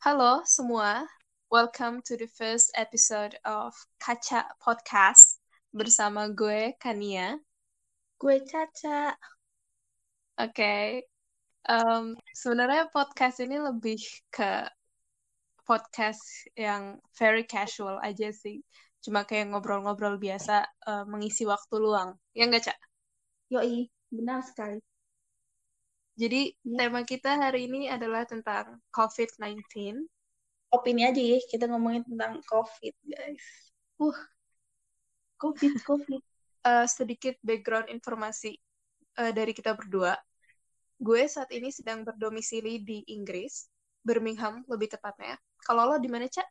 Halo semua, welcome to the first episode of Kaca Podcast bersama gue Kania. Gue Caca. Oke, okay. um, sebenarnya podcast ini lebih ke podcast yang very casual aja sih. Cuma kayak ngobrol-ngobrol biasa uh, mengisi waktu luang. Ya nggak, Cak? Yoi, benar sekali. Jadi ya. tema kita hari ini adalah tentang COVID-19. Opini aja ya, kita ngomongin tentang COVID, guys. Uh, COVID, COVID. uh, sedikit background informasi uh, dari kita berdua. Gue saat ini sedang berdomisili di Inggris, Birmingham lebih tepatnya. Kalau lo di mana, Cak?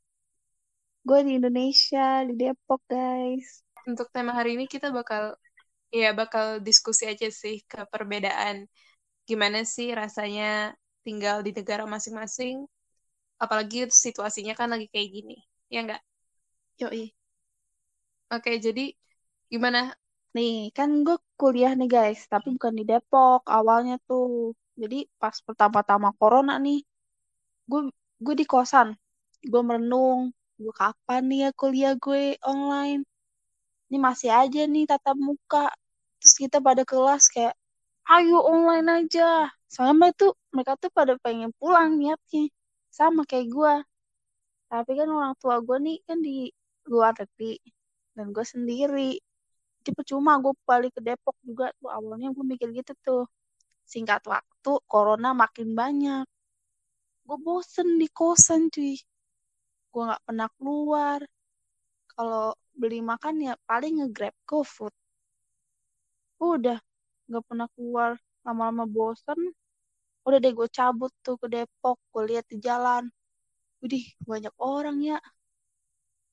Gue di Indonesia, di Depok, guys. Untuk tema hari ini kita bakal ya bakal diskusi aja sih ke perbedaan gimana sih rasanya tinggal di negara masing-masing apalagi situasinya kan lagi kayak gini ya enggak yoi. Oke jadi gimana? Nih kan gue kuliah nih guys tapi bukan di Depok awalnya tuh. Jadi pas pertama-tama corona nih gue gue di kosan. Gue merenung gue kapan nih ya kuliah gue online? Ini masih aja nih tatap muka. Terus kita pada kelas kayak ayo online aja. Soalnya mereka tuh mereka tuh pada pengen pulang niatnya. Sama kayak gue tapi kan orang tua gue nih kan di luar negeri dan gue sendiri. Jadi percuma gue balik ke Depok juga tuh awalnya gue mikir gitu tuh. Singkat waktu corona makin banyak. Gue bosen di kosan cuy. Gue nggak pernah keluar. Kalau beli makan ya paling nge-grab GoFood. Udah nggak pernah keluar lama-lama bosen. Udah deh gue cabut tuh ke Depok gue lihat di jalan. Widih, banyak orang ya.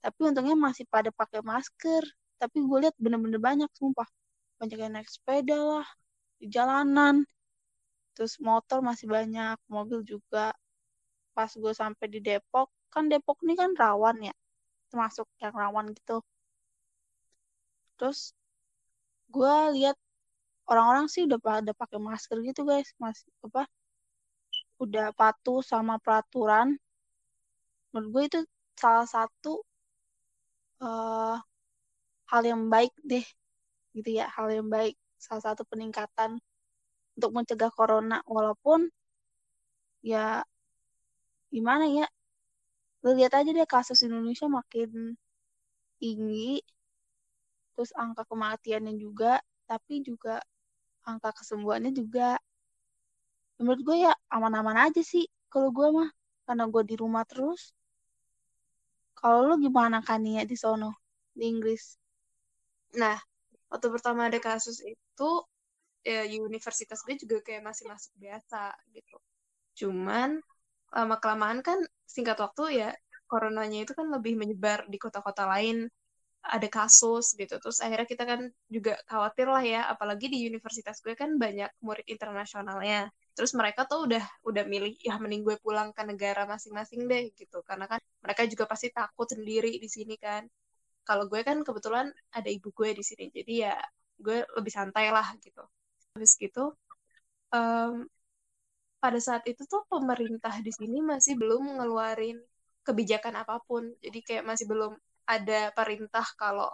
Tapi untungnya masih pada pakai masker. Tapi gue lihat bener-bener banyak sumpah. Banyak yang naik sepeda lah di jalanan. Terus motor masih banyak mobil juga. Pas gue sampai di Depok kan Depok ini kan rawan ya. Termasuk yang rawan gitu. Terus gue lihat orang-orang sih udah pada pakai masker gitu guys. Mas apa udah patuh sama peraturan. Menurut gue itu salah satu uh, hal yang baik deh gitu ya. Hal yang baik salah satu peningkatan untuk mencegah corona. Walaupun ya gimana ya lu lihat aja deh kasus Indonesia makin tinggi terus angka kematiannya juga tapi juga angka kesembuhannya juga menurut gue ya aman-aman aja sih kalau gue mah karena gue di rumah terus. Kalau lu gimana kan ya di sono di Inggris? Nah waktu pertama ada kasus itu ya universitas gue juga kayak masih masuk biasa gitu. Cuman lama kelamaan kan singkat waktu ya coronanya itu kan lebih menyebar di kota-kota lain ada kasus gitu. Terus akhirnya kita kan juga khawatir lah ya apalagi di universitas gue kan banyak murid internasionalnya. Terus mereka tuh udah udah milih ya mending gue pulang ke negara masing-masing deh gitu. Karena kan mereka juga pasti takut sendiri di sini kan. Kalau gue kan kebetulan ada ibu gue di sini jadi ya gue lebih santai lah gitu. Habis gitu um, pada saat itu tuh pemerintah di sini masih belum ngeluarin kebijakan apa pun. Jadi kayak masih belum ada perintah kalau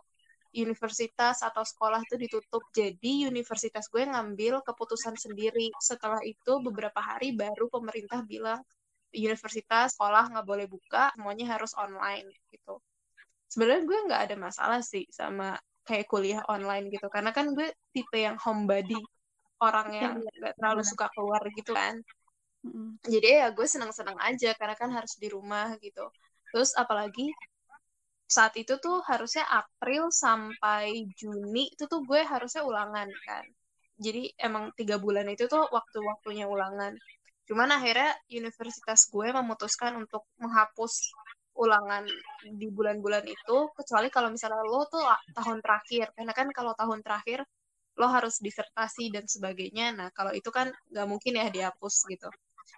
universitas atau sekolah itu ditutup. Jadi universitas gue ngambil keputusan sendiri. Setelah itu beberapa hari baru pemerintah bilang universitas, sekolah nggak boleh buka, semuanya harus online gitu. Sebenarnya gue nggak ada masalah sih sama kayak kuliah online gitu, karena kan gue tipe yang homebody, orang yang iya, nggak terlalu suka keluar gitu kan. Jadi ya gue senang-senang aja karena kan harus di rumah gitu. Terus apalagi saat itu tuh harusnya April sampai Juni itu tuh gue harusnya ulangan kan. Jadi emang tiga bulan itu tuh waktu-waktunya ulangan. Cuman akhirnya universitas gue memutuskan untuk menghapus ulangan di bulan-bulan itu kecuali kalau misalnya lo tuh tahun terakhir. Karena kan kalau tahun terakhir lo harus disertasi dan sebagainya. Nah kalau itu kan nggak mungkin ya dihapus gitu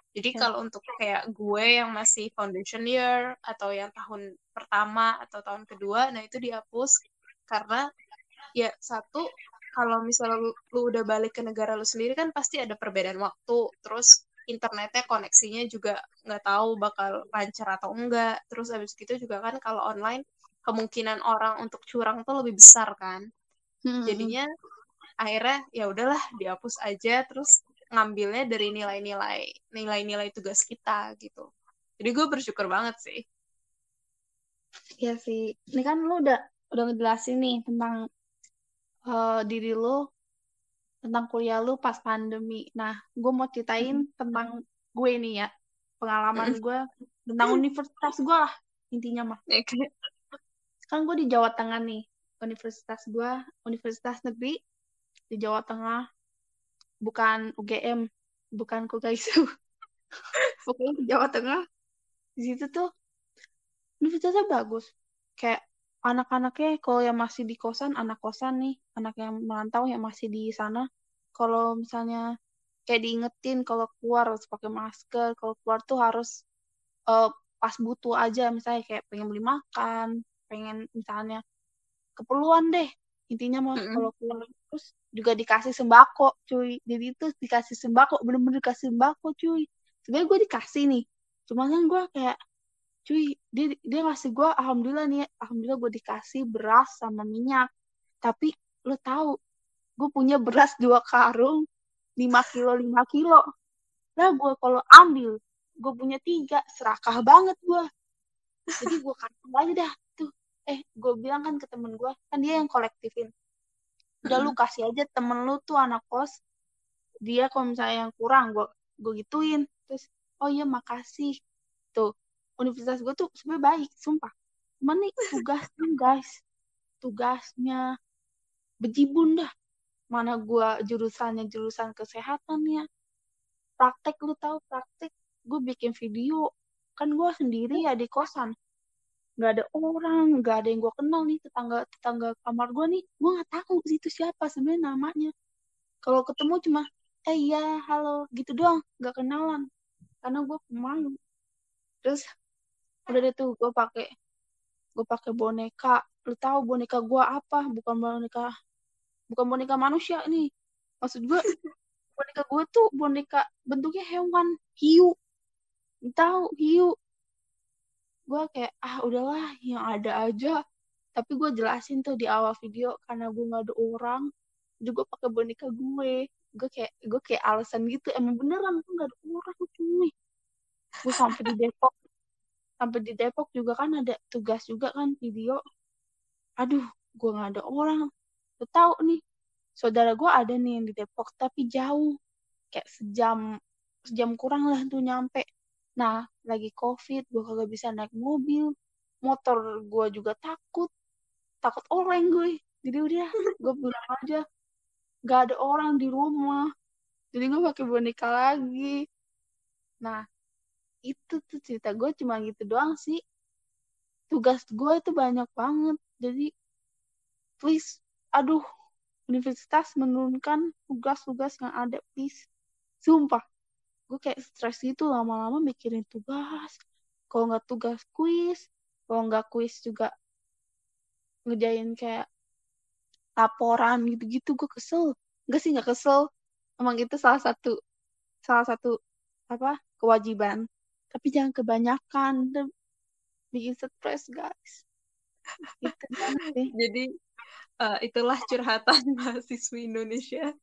jadi ya. kalau untuk kayak gue yang masih foundation year atau yang tahun pertama atau tahun kedua, nah itu dihapus. Karena ya satu kalau misalnya lu, lu udah balik ke negara lu sendiri kan pasti ada perbedaan waktu. Terus internetnya koneksinya juga nggak tahu bakal lancar atau enggak. Terus habis gitu juga kan kalau online kemungkinan orang untuk curang tuh lebih besar kan. Hmm. jadinya akhirnya ya udahlah dihapus aja. Terus ngambilnya dari nilai-nilai nilai-nilai tugas kita gitu. Jadi gue bersyukur banget sih. Iya sih. Ini kan lu udah udah ngejelasin nih tentang uh, diri lu tentang kuliah lu pas pandemi. Nah gue mau ceritain hmm. tentang gue nih ya. Pengalaman gue tentang universitas gue lah intinya mah. Kan gue di Jawa Tengah nih. Universitas gue universitas negeri di Jawa Tengah bukan UGM bukan Kugaisu. Pokoknya di Jawa Tengah di situ tuh universitasnya bagus. Kayak anak-anaknya kalau yang masih di kosan anak kosan nih anak yang merantau yang masih di sana. Kalau misalnya kayak diingetin kalau keluar harus pakai masker kalau keluar tuh harus uh, pas butuh aja. Misalnya kayak pengen beli makan pengen misalnya keperluan deh. Intinya mau mm -hmm. kalau keluar terus juga dikasih sembako cuy. Jadi itu dikasih sembako bener-bener dikasih sembako cuy. Sebenarnya gue dikasih nih cuma kan gue kayak cuy dia dia ngasih gue alhamdulillah nih alhamdulillah gue dikasih beras sama minyak. Tapi lo tahu gue punya beras dua karung lima kilo lima kilo. Lah gue kalau ambil gue punya tiga serakah banget gue jadi gue kasih aja dah tuh. Eh gue bilang kan ke temen gue kan dia yang kolektifin udah lu kasih aja temen lu tuh anak kos dia kalau misalnya yang kurang gue gue gituin. Terus oh iya makasih. Tuh universitas gue tuh sebenarnya baik sumpah. Cuman nih tugasnya guys. Tugasnya bejibun dah. Mana gue jurusannya jurusan kesehatan ya praktek lu tahu praktek? Gue bikin video. Kan gue sendiri ya di kosan nggak ada orang nggak ada yang gue kenal nih tetangga tetangga kamar gue nih. Gue nggak tahu itu siapa sebenarnya namanya. Kalau ketemu cuma eh iya halo gitu doang nggak kenalan. Karena gue pemalu. Terus udah deh tuh gue pakai gue pakai boneka. Lu tahu boneka gue apa? Bukan boneka bukan boneka manusia nih. Maksud gue boneka gue tuh boneka bentuknya hewan. Hiu. Tahu hiu gue kayak ah udahlah yang ada aja. Tapi gue jelasin tuh di awal video karena gue nggak ada orang juga pakai boneka gue. Gue kayak gue kayak alasan gitu emang beneran gue nggak ada orang cuy. Gue sampai di Depok sampai di Depok juga kan ada tugas juga kan video. Aduh gue nggak ada orang. Lo tau nih saudara gue ada nih yang di Depok tapi jauh. Kayak sejam sejam kurang lah tuh nyampe Nah, lagi COVID, gue kagak bisa naik mobil. Motor gue juga takut. Takut oleng gue. Jadi udah, gue bilang aja. Gak ada orang di rumah. Jadi gue pakai boneka lagi. Nah, itu tuh cerita gue cuma gitu doang sih. Tugas gue itu banyak banget. Jadi, please, aduh, universitas menurunkan tugas-tugas yang ada, please. Sumpah, gue kayak stres gitu lama-lama mikirin tugas. Kalau nggak tugas kuis. Kalau nggak kuis juga ngejain kayak laporan gitu-gitu gue kesel. Enggak sih nggak kesel. Emang itu salah satu salah satu apa kewajiban. Tapi jangan kebanyakan bikin stres guys. Gitu jadi uh, itulah curhatan mahasiswi Indonesia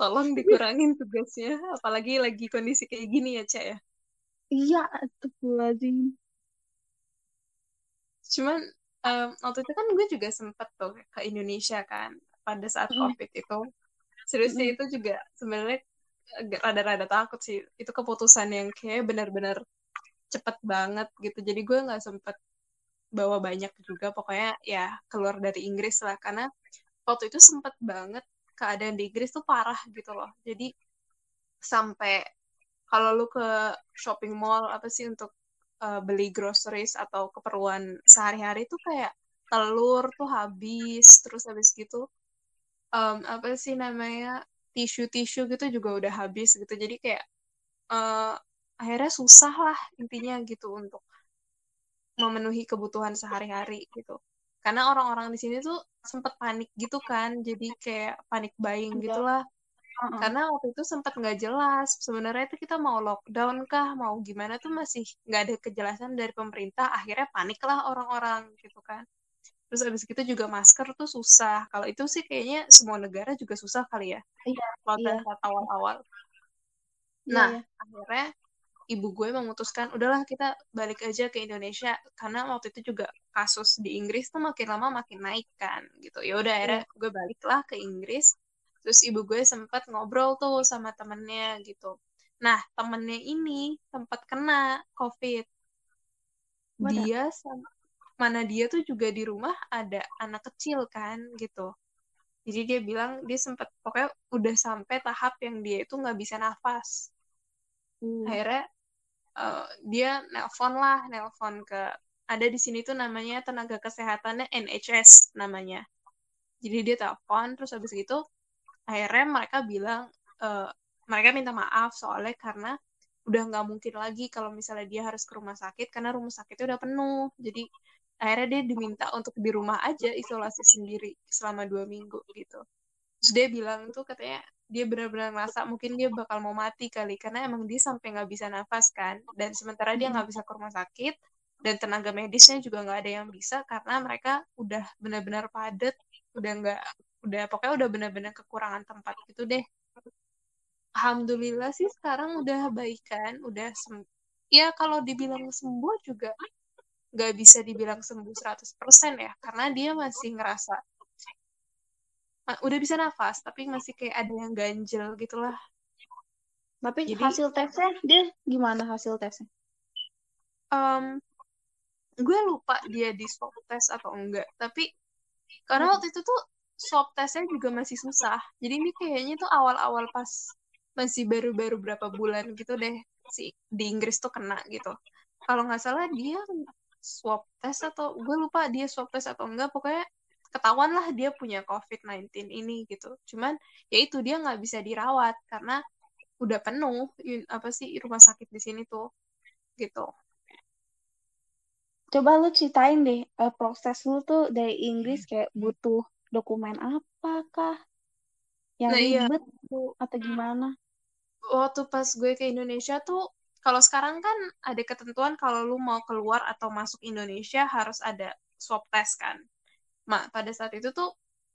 tolong dikurangin tugasnya apalagi lagi kondisi kayak gini ya cak ya. Iya lagi cuman um, waktu itu kan gue juga sempet tuh ke Indonesia kan pada saat mm. covid itu. Seriusnya mm. itu juga sebenarnya rada-rada takut sih. Itu keputusan yang kayak benar-benar cepet banget gitu. Jadi gue nggak sempet bawa banyak juga. Pokoknya ya keluar dari Inggris lah. Karena waktu itu sempet banget keadaan di Inggris tuh parah gitu loh. Jadi sampai kalau lu ke shopping mall apa sih untuk uh, beli groceries atau keperluan sehari-hari tuh kayak telur tuh habis terus habis gitu um, apa sih namanya tisu-tisu gitu juga udah habis gitu. Jadi kayak uh, akhirnya susah lah intinya gitu untuk memenuhi kebutuhan sehari-hari gitu karena orang-orang di sini tuh sempet panik gitu kan jadi kayak panik buying Iya. gitulah Heeh. karena waktu itu sempat nggak jelas sebenarnya itu kita mau lockdown kah mau gimana tuh masih nggak ada kejelasan dari pemerintah akhirnya panik lah orang-orang gitu kan terus abis itu juga masker tuh susah kalau itu sih kayaknya semua negara juga susah kali ya Iya, waktu iya. awal-awal Iya, nah iya. akhirnya ibu gue memutuskan udahlah kita balik aja ke Indonesia. Karena waktu itu juga kasus di Inggris tuh makin lama makin naik kan gitu. Ya udah akhirnya gue baliklah ke Inggris. Terus ibu gue sempat ngobrol tuh sama temennya gitu. Nah temennya ini sempat kena COVID. Wadah. dia sama mana dia tuh juga di rumah ada anak kecil kan gitu. Jadi dia bilang dia sempat pokoknya udah sampai tahap yang dia itu nggak bisa nafas. Hmm. akhirnya uh, dia nelpon lah nelpon ke ada di sini tuh namanya tenaga kesehatannya NHS namanya. Jadi dia telepon terus habis gitu akhirnya mereka bilang uh, mereka minta maaf soalnya karena udah nggak mungkin lagi kalau misalnya dia harus ke rumah sakit karena rumah sakitnya udah penuh. Jadi akhirnya dia diminta untuk di rumah aja isolasi sendiri selama dua minggu gitu terus dia bilang tuh katanya dia benar-benar ngerasa mungkin dia bakal mau mati kali karena emang dia sampai nggak bisa nafas kan. Dan sementara dia nggak bisa ke rumah sakit dan tenaga medisnya juga nggak ada yang bisa karena mereka udah benar-benar padat udah nggak udah pokoknya udah benar-benar kekurangan tempat gitu deh. Alhamdulillah sih sekarang udah baikan udah sem ya kalau dibilang sembuh juga nggak bisa dibilang sembuh 100% ya karena dia masih ngerasa udah bisa nafas tapi masih kayak ada yang ganjel gitulah. Tapi Jadi- hasil tesnya dia gimana hasil tesnya? um, gue lupa dia di swab test atau enggak tapi karena waktu itu tuh swab testnya juga masih susah. Jadi ini kayaknya tuh awal-awal pas masih baru-baru berapa bulan gitu deh si di Inggris tuh kena gitu. Kalau nggak salah dia swab test atau gue lupa dia swab test atau enggak pokoknya ketahuan lah dia punya COVID-19 ini gitu cuman ya itu dia nggak bisa dirawat karena udah penuh apa sih rumah sakit di sini tuh gitu Coba lu ceritain deh eh, proses lu tuh dari Inggris kayak butuh dokumen apakah yang Nah, iya. ribet atau gimana? waktu pas gue ke Indonesia tuh kalau sekarang kan ada ketentuan kalau lu mau keluar atau masuk Indonesia harus ada swab test kan. Mak pada saat itu tuh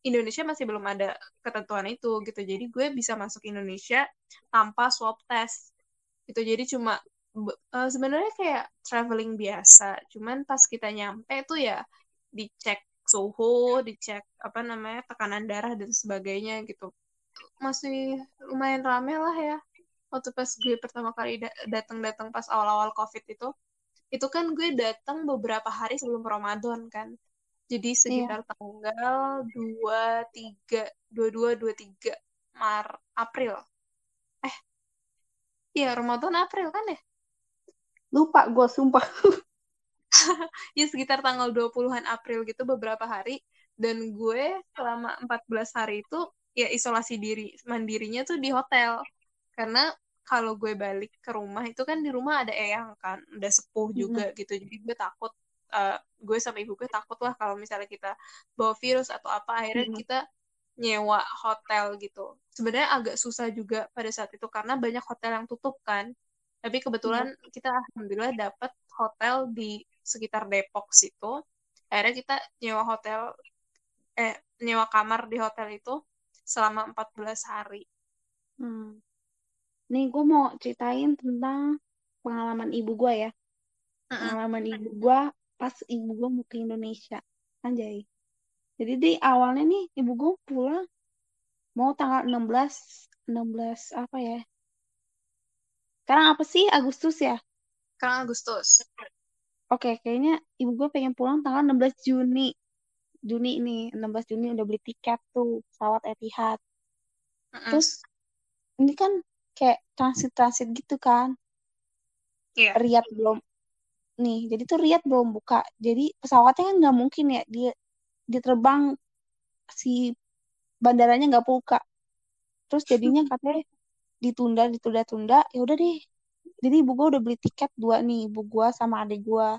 Indonesia masih belum ada ketentuan itu gitu. Jadi gue bisa masuk Indonesia tanpa swab test. Gitu. Jadi cuma eh, sebenarnya kayak traveling biasa. Cuman pas kita nyampe tuh ya dicek suhu, dicek apa namanya tekanan darah dan sebagainya gitu. Masih lumayan rame lah ya waktu pas gue pertama kali da- datang-datang pas awal-awal COVID itu, itu kan gue datang beberapa hari sebelum Ramadan kan. Jadi sekitar tanggal 23, 22, 23 Mar April. Eh, iya Ramadan April kan ya? Lupa gue sumpah. Ya sekitar tanggal 20-an April gitu beberapa hari. Dan gue selama 14 hari itu ya isolasi diri, mandirinya tuh di hotel. Karena kalau gue balik ke rumah itu kan di rumah ada eyang kan, udah sepuh juga gitu. Jadi gue takut, eh, gue sama ibu gue takut lah kalau misalnya kita bawa virus atau apa, akhirnya Mhm. kita nyewa hotel gitu. Sebenarnya agak susah juga pada saat itu karena banyak hotel yang tutup kan. Tapi kebetulan kita alhamdulillah dapat hotel di sekitar Depok situ. Akhirnya kita nyewa hotel eh nyewa kamar di hotel itu selama 14 hari. Hmm. Nih gue mau ceritain tentang pengalaman ibu gue ya. Pengalaman ibu gue pas ibu gue mau ke Indonesia. Anjay. Jadi di awalnya nih ibu gue pulang mau tanggal 16 16 apa ya? Sekarang apa sih? Agustus ya? Sekarang Agustus. Oke, kayaknya ibu gue pengen pulang tanggal 16 Juni. Juni ini, 16 Juni udah beli tiket tuh pesawat Etihad. Mm-mm. Terus ini kan kayak transit-transit gitu kan. Iya. Riyadh belum nih, jadi tuh Riyadh belum buka. Jadi pesawatnya kan nggak mungkin ya dia dia terbang si bandaranya nggak buka. Terus jadinya katanya ditunda, ditunda, tunda. Ya udah deh. Jadi ibu gue udah beli tiket dua nih, ibu gue sama adik gue.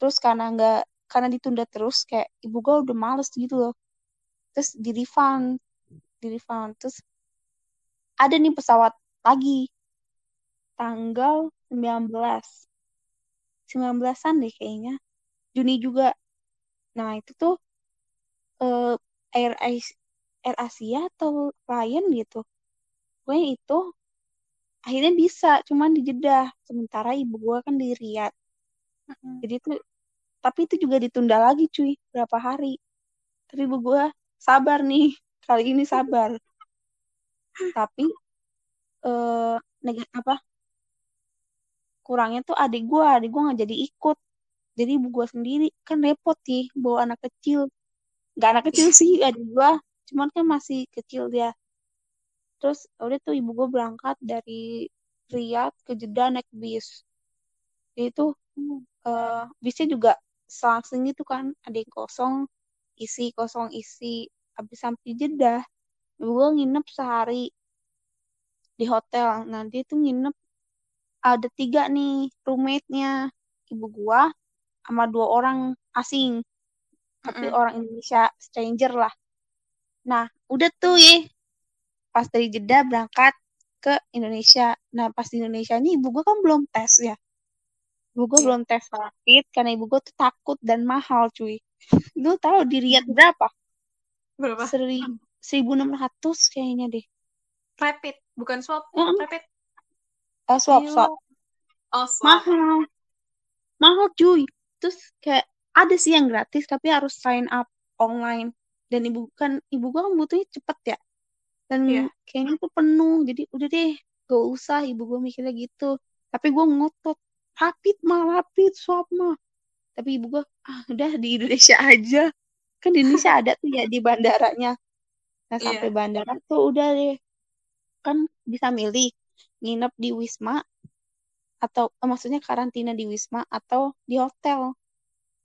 Terus karena nggak karena ditunda terus kayak ibu gue udah males gitu loh terus di refund di refund terus ada nih pesawat lagi tanggal 19 19-an deh kayaknya. Juni juga. Nah itu tuh uh, Air, Air Asia atau Lion gitu. Pokoknya itu akhirnya bisa cuman di Jeddah sementara ibu gue kan di Riyadh. Jadi tuh tapi itu juga ditunda lagi cuy berapa hari. Tapi ibu gue sabar nih kali ini sabar. Tapi eh uh, apa kurangnya tuh adik gue adik gue nggak jadi ikut. Jadi ibu gue sendiri kan repot sih bawa anak kecil. Nggak anak kecil sih adik gue cuman kan masih kecil dia. Terus udah tuh ibu gue berangkat dari Riyadh ke Jeddah naik bis. Itu uh, bisnya juga selang gitu kan ada yang kosong isi kosong isi. Habis sampai Jeddah ibu gue nginep sehari di hotel. Nanti itu nginep ada tiga nih roommate-nya. Ibu gua sama dua orang asing. Tapi mm -hmm. orang Indonesia stranger lah. Nah udah tuh ya pas dari Jeddah berangkat ke Indonesia. Nah pas di Indonesia ini ibu gua kan belum tes ya. Ibu gua yeah. belum tes rapid karena ibu gua tuh takut dan mahal cuy. Lu tahu di Riyadh berapa? Berapa seribu enam ratus kayaknya deh. Rapid bukan swab mm -hmm. rapid Swap, swap. Oh, swap. Mahal. Mahal cuy. Terus kayak ada sih yang gratis tapi harus sign up online. Dan ibu kan ibu gua kan butuhnya cepet ya. Dan yeah. kayaknya tuh penuh. Jadi udah deh, gak usah ibu gua mikirnya gitu. Tapi gua ngotot. Rapid mah, rapid, swap mah. Tapi ibu gua, ah udah di Indonesia aja. Kan di Indonesia ada tuh ya di bandaranya. Nah sampai yeah. bandara tuh udah deh. Kan bisa milih nginep di wisma atau eh, maksudnya karantina di wisma atau di hotel.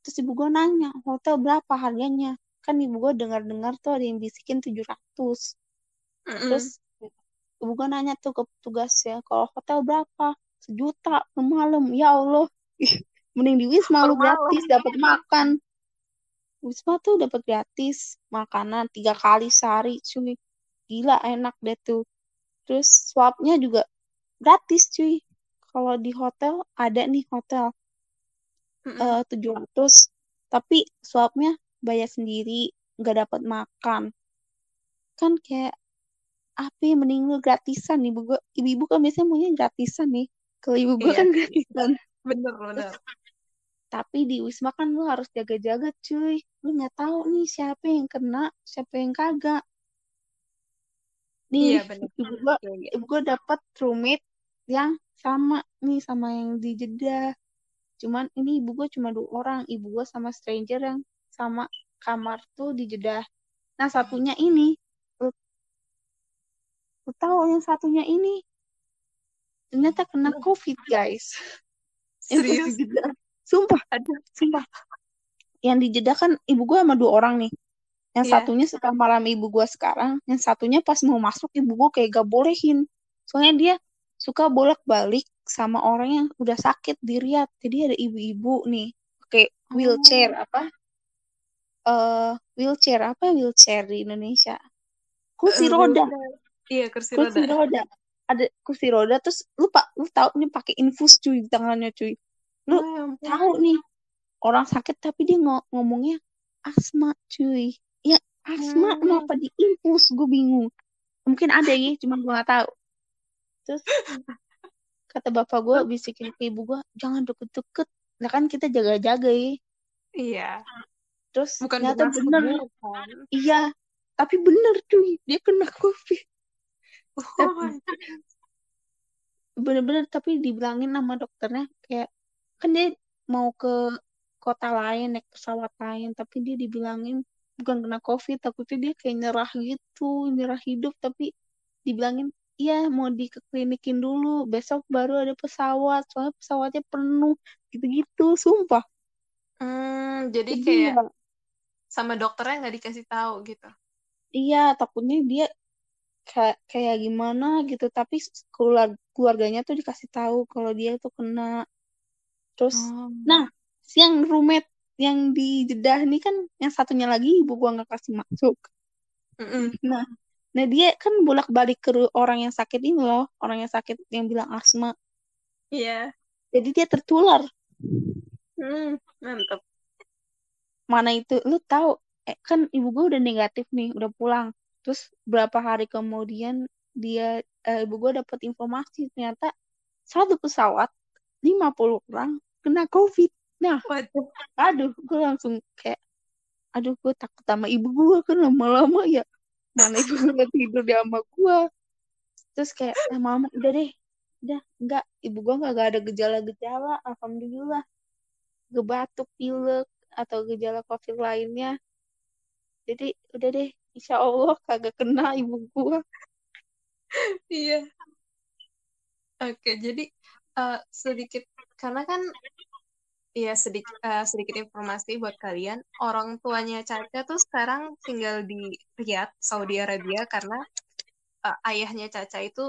Terus ibu gue nanya hotel berapa harganya? Kan ibu gue dengar-dengar tuh ada yang bisikin 700 ratus. Mm -hmm. terus ibu gue nanya tuh ke petugas ya kalau hotel berapa? Sejuta. Per malam. Ya Allah. Mending di wisma lu gratis dapat makan. Wisma tuh dapat gratis makanan tiga kali sehari cuy. Gila enak deh tuh terus swabnya juga gratis cuy. Kalau di hotel ada nih hotel. Eh, tujuh mm ratus. Tapi swabnya bayar sendiri nggak dapat makan. Kan kayak api mending lu gratisan ibu gua ibu-ibu kan biasanya maunya gratisan nih. Kalau ibu gua iya. kan gratisan. Bener bener. tapi di wisma kan lu harus jaga-jaga cuy. Lu nggak tahu nih siapa yang kena siapa yang kagak nih iya, bener. ibu gua iya. ibu gua dapat roommate yang sama nih sama yang di Jeddah. Cuman ini ibu gue cuma dua orang ibu gue sama stranger yang sama kamar tuh di Jeddah. Nah satunya ini. Lu, lu tahu yang satunya ini? Ternyata kena covid guys. Serius? Sumpah ada sumpah. Yang di Jeddah kan ibu gue sama dua orang nih yang yeah. satunya setelah malam ibu gue sekarang yang satunya pas mau masuk ibu gue kayak gak bolehin soalnya dia suka bolak-balik sama orang yang udah sakit di Riyadh. Jadi ada ibu-ibu nih pakai wheelchair oh. apa? Uh, wheelchair apa wheelchair di Indonesia? Kursi uh, roda. Iya, kursi, kursi roda. roda. Ada kursi roda terus lupa lu tahu nih pakai infus cuy di tangannya cuy. Lu oh, ya tahu nih orang sakit tapi dia ng ngomongnya asma cuy. Asma hmm. kenapa di infus gue bingung. Mungkin ada ya, cuma gue gak tahu. Terus kata bapak gue bisikin ke ibu gue jangan deket-deket. Nah kan kita jaga-jaga ya. Iya. Terus bukan ternyata bener. kan? iya tapi bener cuy dia kena covid. Oh, bener-bener tapi dibilangin sama dokternya kayak kan dia mau ke kota lain naik pesawat lain tapi dia dibilangin bukan kena covid takutnya dia kayak nyerah gitu nyerah hidup. Tapi dibilangin iya mau dikeklinikin dulu besok baru ada pesawat soalnya pesawatnya penuh gitu-gitu sumpah. Hmm, jadi kayak iya. sama dokternya nggak dikasih tahu gitu? Iya takutnya dia kayak kayak gimana gitu. Tapi keluarga keluarganya tuh dikasih tahu kalau dia tuh kena. Terus oh. nah siang roommate yang di Jeddah nih kan yang satunya lagi ibu gua nggak kasih masuk. Mm-mm. Nah, nah dia kan bolak-balik ke ru- orang yang sakit ini loh, orang yang sakit yang bilang asma. Iya. Jadi dia tertular. Hmm, mantep. Mana itu lu tahu eh, kan ibu gua udah negatif nih, udah pulang. Terus berapa hari kemudian dia eh, ibu gua dapat informasi ternyata satu pesawat 50 orang kena COVID. Nah, Waduh. aduh, gue langsung kayak, aduh, gue takut sama ibu gue kan lama-lama ya, mana ibu gue tidur di sama gue. Terus kayak lama-lama, udah deh, udah, enggak, ibu gue nggak ada gejala-gejala, alhamdulillah. Gak batuk, pilek, atau gejala COVID lainnya. Jadi udah deh, insya Allah kagak kena ibu gue. Iya. Oke, jadi eh, sedikit karena kan ya sedikit sedikit informasi buat kalian. Orang tuanya Caca tuh sekarang tinggal di Riyadh, Saudi Arabia karena eh, ayahnya Caca itu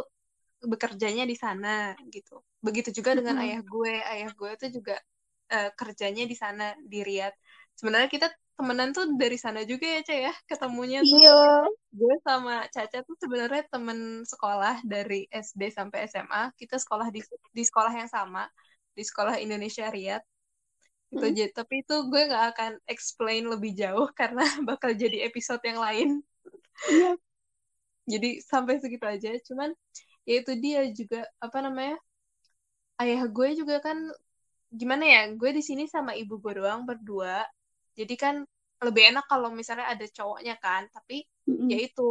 bekerjanya di sana gitu. Begitu juga dengan Mm-mm. ayah gue. Ayah gue tuh juga eh, kerjanya di sana di Riyadh. Sebenarnya kita temenan tuh dari sana juga ya, Ca ya. Ketemunya tuh Iya. gue sama Caca tuh sebenarnya temen sekolah dari SD sampai SMA kita sekolah di di sekolah yang sama di sekolah Indonesia Riyadh itu Hmm. aja tapi itu gue nggak akan explain lebih jauh karena bakal jadi episode yang lain. Iya. jadi sampai segitu aja. Cuman ya itu dia juga apa namanya ayah gue juga kan gimana ya gue di sini sama ibu gue doang berdua. Jadi kan lebih enak kalau misalnya ada cowoknya kan. Tapi Mm-mm. yaitu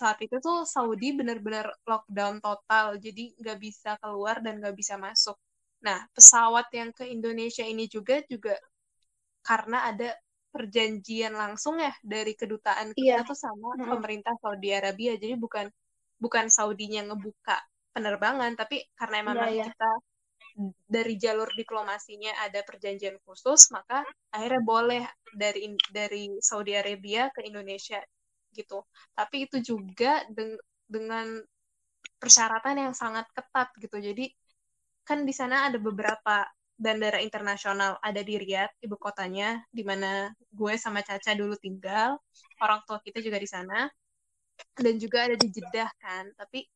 saat itu tuh Saudi benar-benar lockdown total. Jadi nggak bisa keluar dan nggak bisa masuk nah pesawat yang ke Indonesia ini juga juga karena ada perjanjian langsung ya dari kedutaan kita Iya. tuh sama Mm-mm. pemerintah Saudi Arabia jadi bukan bukan Saudinya ngebuka penerbangan tapi karena Iya, memang iya. kita dari jalur diplomasinya ada perjanjian khusus maka akhirnya boleh dari dari Saudi Arabia ke Indonesia gitu tapi itu juga deng- dengan persyaratan yang sangat ketat gitu jadi kan di sana ada beberapa bandara internasional ada di Riyadh ibu kotanya di mana gue sama Caca dulu tinggal orang tua kita juga di sana dan juga ada di Jeddah kan tapi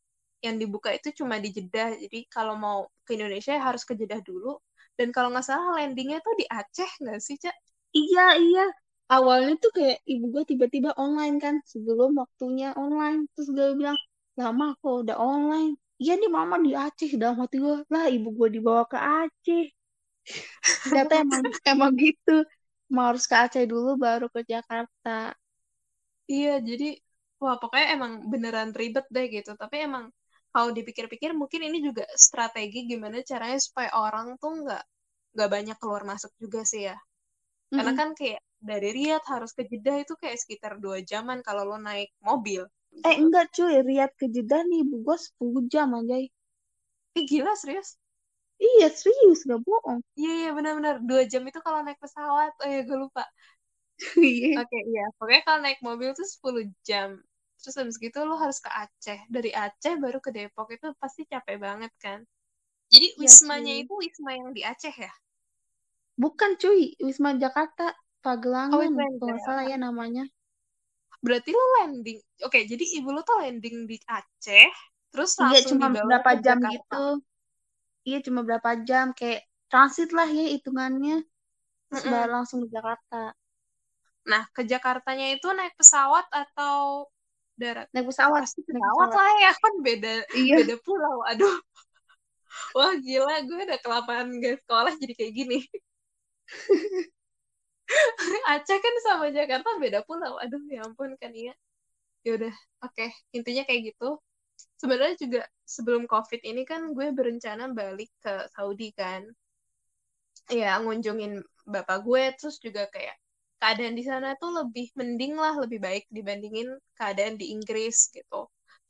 yang dibuka itu cuma di Jeddah jadi kalau mau ke Indonesia ya harus ke Jeddah dulu dan kalau nggak salah landingnya tuh di Aceh nggak sih Cak? Iya, iya. Awalnya tuh kayak ibu gue tiba-tiba online kan sebelum waktunya online. Terus gue bilang, lama kok udah online. Iya nih mama di Aceh. Dalam hati gue, lah ibu gue dibawa ke Aceh. Ternyata emang, emang gitu. Mau harus ke Aceh dulu baru ke Jakarta. Iya, jadi wah pokoknya emang beneran ribet deh gitu. Tapi emang kalau dipikir-pikir mungkin ini juga strategi gimana caranya supaya orang tuh nggak nggak banyak keluar masuk juga sih ya. Karena Mm-mm. kan kayak dari Riyadh harus ke Jeddah itu kayak sekitar dua jaman kalau lo naik mobil. Eh enggak cuy, Riyadh ke Jeddah nih ibu gue 10 jam anjay. Ih gila serius? Iya serius, gak bohong. Iya iya benar-benar dua jam itu kalau naik pesawat. Oh ya gue lupa. Iya. Oke iya. Pokoknya kalau naik mobil tuh 10 jam. Terus habis gitu lo harus ke Aceh. Dari Aceh baru ke Depok itu pasti capek banget kan. Jadi Iya wismanya cuy. itu wisma yang di Aceh ya? Bukan cuy, Wisma Jakarta, Oh yang di kalau salah Jakarta. ya namanya. Berarti lo landing. Oke, jadi ibu lo tuh landing di Aceh, terus Iya, langsung cuma dibawa berapa jam Jakarta. gitu. Iya, cuma berapa jam, kayak transit lah ya hitungannya. Terus Mm-mm. baru langsung ke Jakarta. Nah, ke Jakartanya itu naik pesawat atau darat? Naik pesawat, Pasti naik pesawat pesawat. lah ya, kan beda Iya, beda pulau. Aduh, wah gila, gue udah kelamaan gak sekolah jadi kayak gini. Aceh kan sama Jakarta beda pulau. Aduh, ya ampun kan iya. Ya udah, oke. Intinya kayak gitu. Sebenarnya juga sebelum COVID ini kan gue berencana balik ke Saudi kan. Ya, ngunjungin bapak gue terus juga kayak keadaan di sana tuh lebih mending lah, lebih baik dibandingin keadaan di Inggris gitu.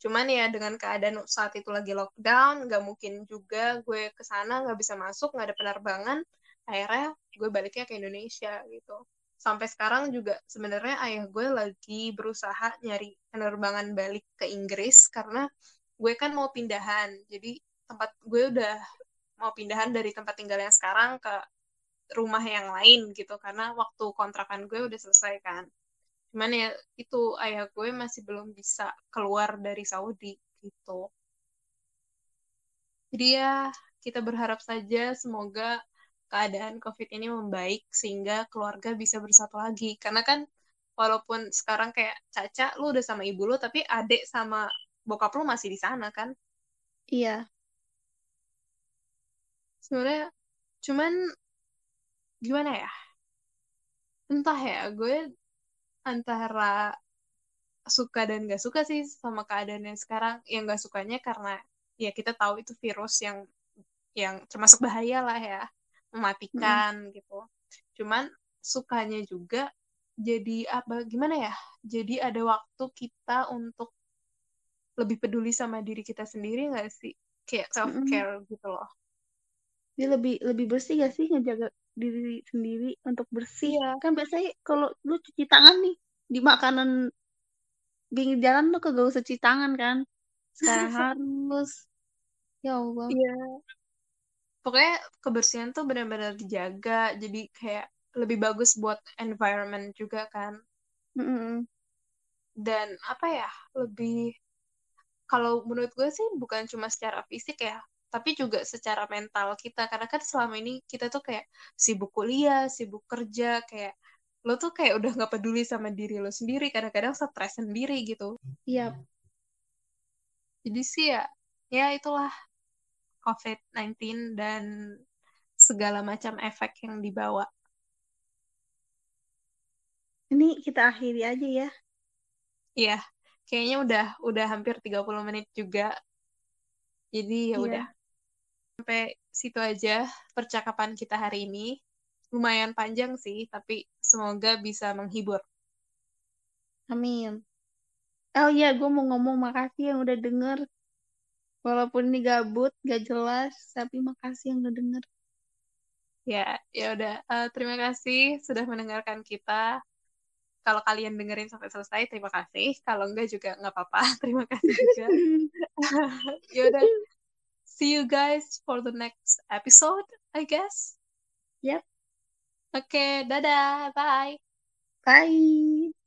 Cuman ya dengan keadaan saat itu lagi lockdown, nggak mungkin juga gue ke sana nggak bisa masuk, nggak ada penerbangan. Akhirnya gue baliknya ke Indonesia gitu. Sampai sekarang juga sebenarnya ayah gue lagi berusaha nyari penerbangan balik ke Inggris karena gue kan mau pindahan. Jadi tempat gue udah mau pindahan dari tempat tinggal yang sekarang ke rumah yang lain gitu karena waktu kontrakan gue udah selesai kan cuman ya itu ayah gue masih belum bisa keluar dari Saudi gitu jadi ya kita berharap saja semoga keadaan COVID ini membaik sehingga keluarga bisa bersatu lagi. Karena kan walaupun sekarang kayak Caca lu udah sama ibu lu tapi adik sama bokap lu masih di sana kan? Iya. sebenarnya cuman gimana ya? Entah ya gue antara suka dan gak suka sih sama keadaan yang sekarang. Yang gak sukanya karena ya kita tahu itu virus yang yang termasuk bahaya lah ya mematikan mm. gitu. Cuman sukanya juga jadi apa gimana ya jadi ada waktu kita untuk lebih peduli sama diri kita sendiri gak sih? Kayak self care mm. gitu loh. Dia lebih lebih bersih gak sih ngejaga diri sendiri untuk bersih? Ya. kan biasanya kalau lu cuci tangan nih di makanan pinggir jalan lu kagak usah cuci tangan kan? Sekarang harus. Ya Allah. Iya pokoknya kebersihan tuh benar-benar dijaga. Jadi kayak lebih bagus buat environment juga kan. Mm -hmm. dan apa ya lebih kalau menurut gue sih bukan cuma secara fisik ya tapi juga secara mental kita. Karena kan selama ini kita tuh kayak sibuk kuliah sibuk kerja kayak lo tuh kayak udah nggak peduli sama diri lo sendiri. Kadang-kadang stres sendiri gitu. Iya. Jadi sih ya ya itulah COVID-19 dan segala macam efek yang dibawa ini kita akhiri aja ya iya kayaknya udah udah hampir 30 menit juga jadi ya iya. udah sampai situ aja percakapan kita hari ini. Lumayan panjang sih, tapi semoga bisa menghibur. Amin. Oh iya, gue mau ngomong makasih yang udah denger. Walaupun ini gabut, gak jelas, tapi makasih yang udah denger. Ya, ya udah. Uh, terima kasih sudah mendengarkan kita. Kalau kalian dengerin sampai selesai, terima kasih. Kalau enggak juga nggak apa-apa. Terima kasih juga. ya udah see you guys for the next episode, I guess. Yep. Okay, dadah. Bye. Bye.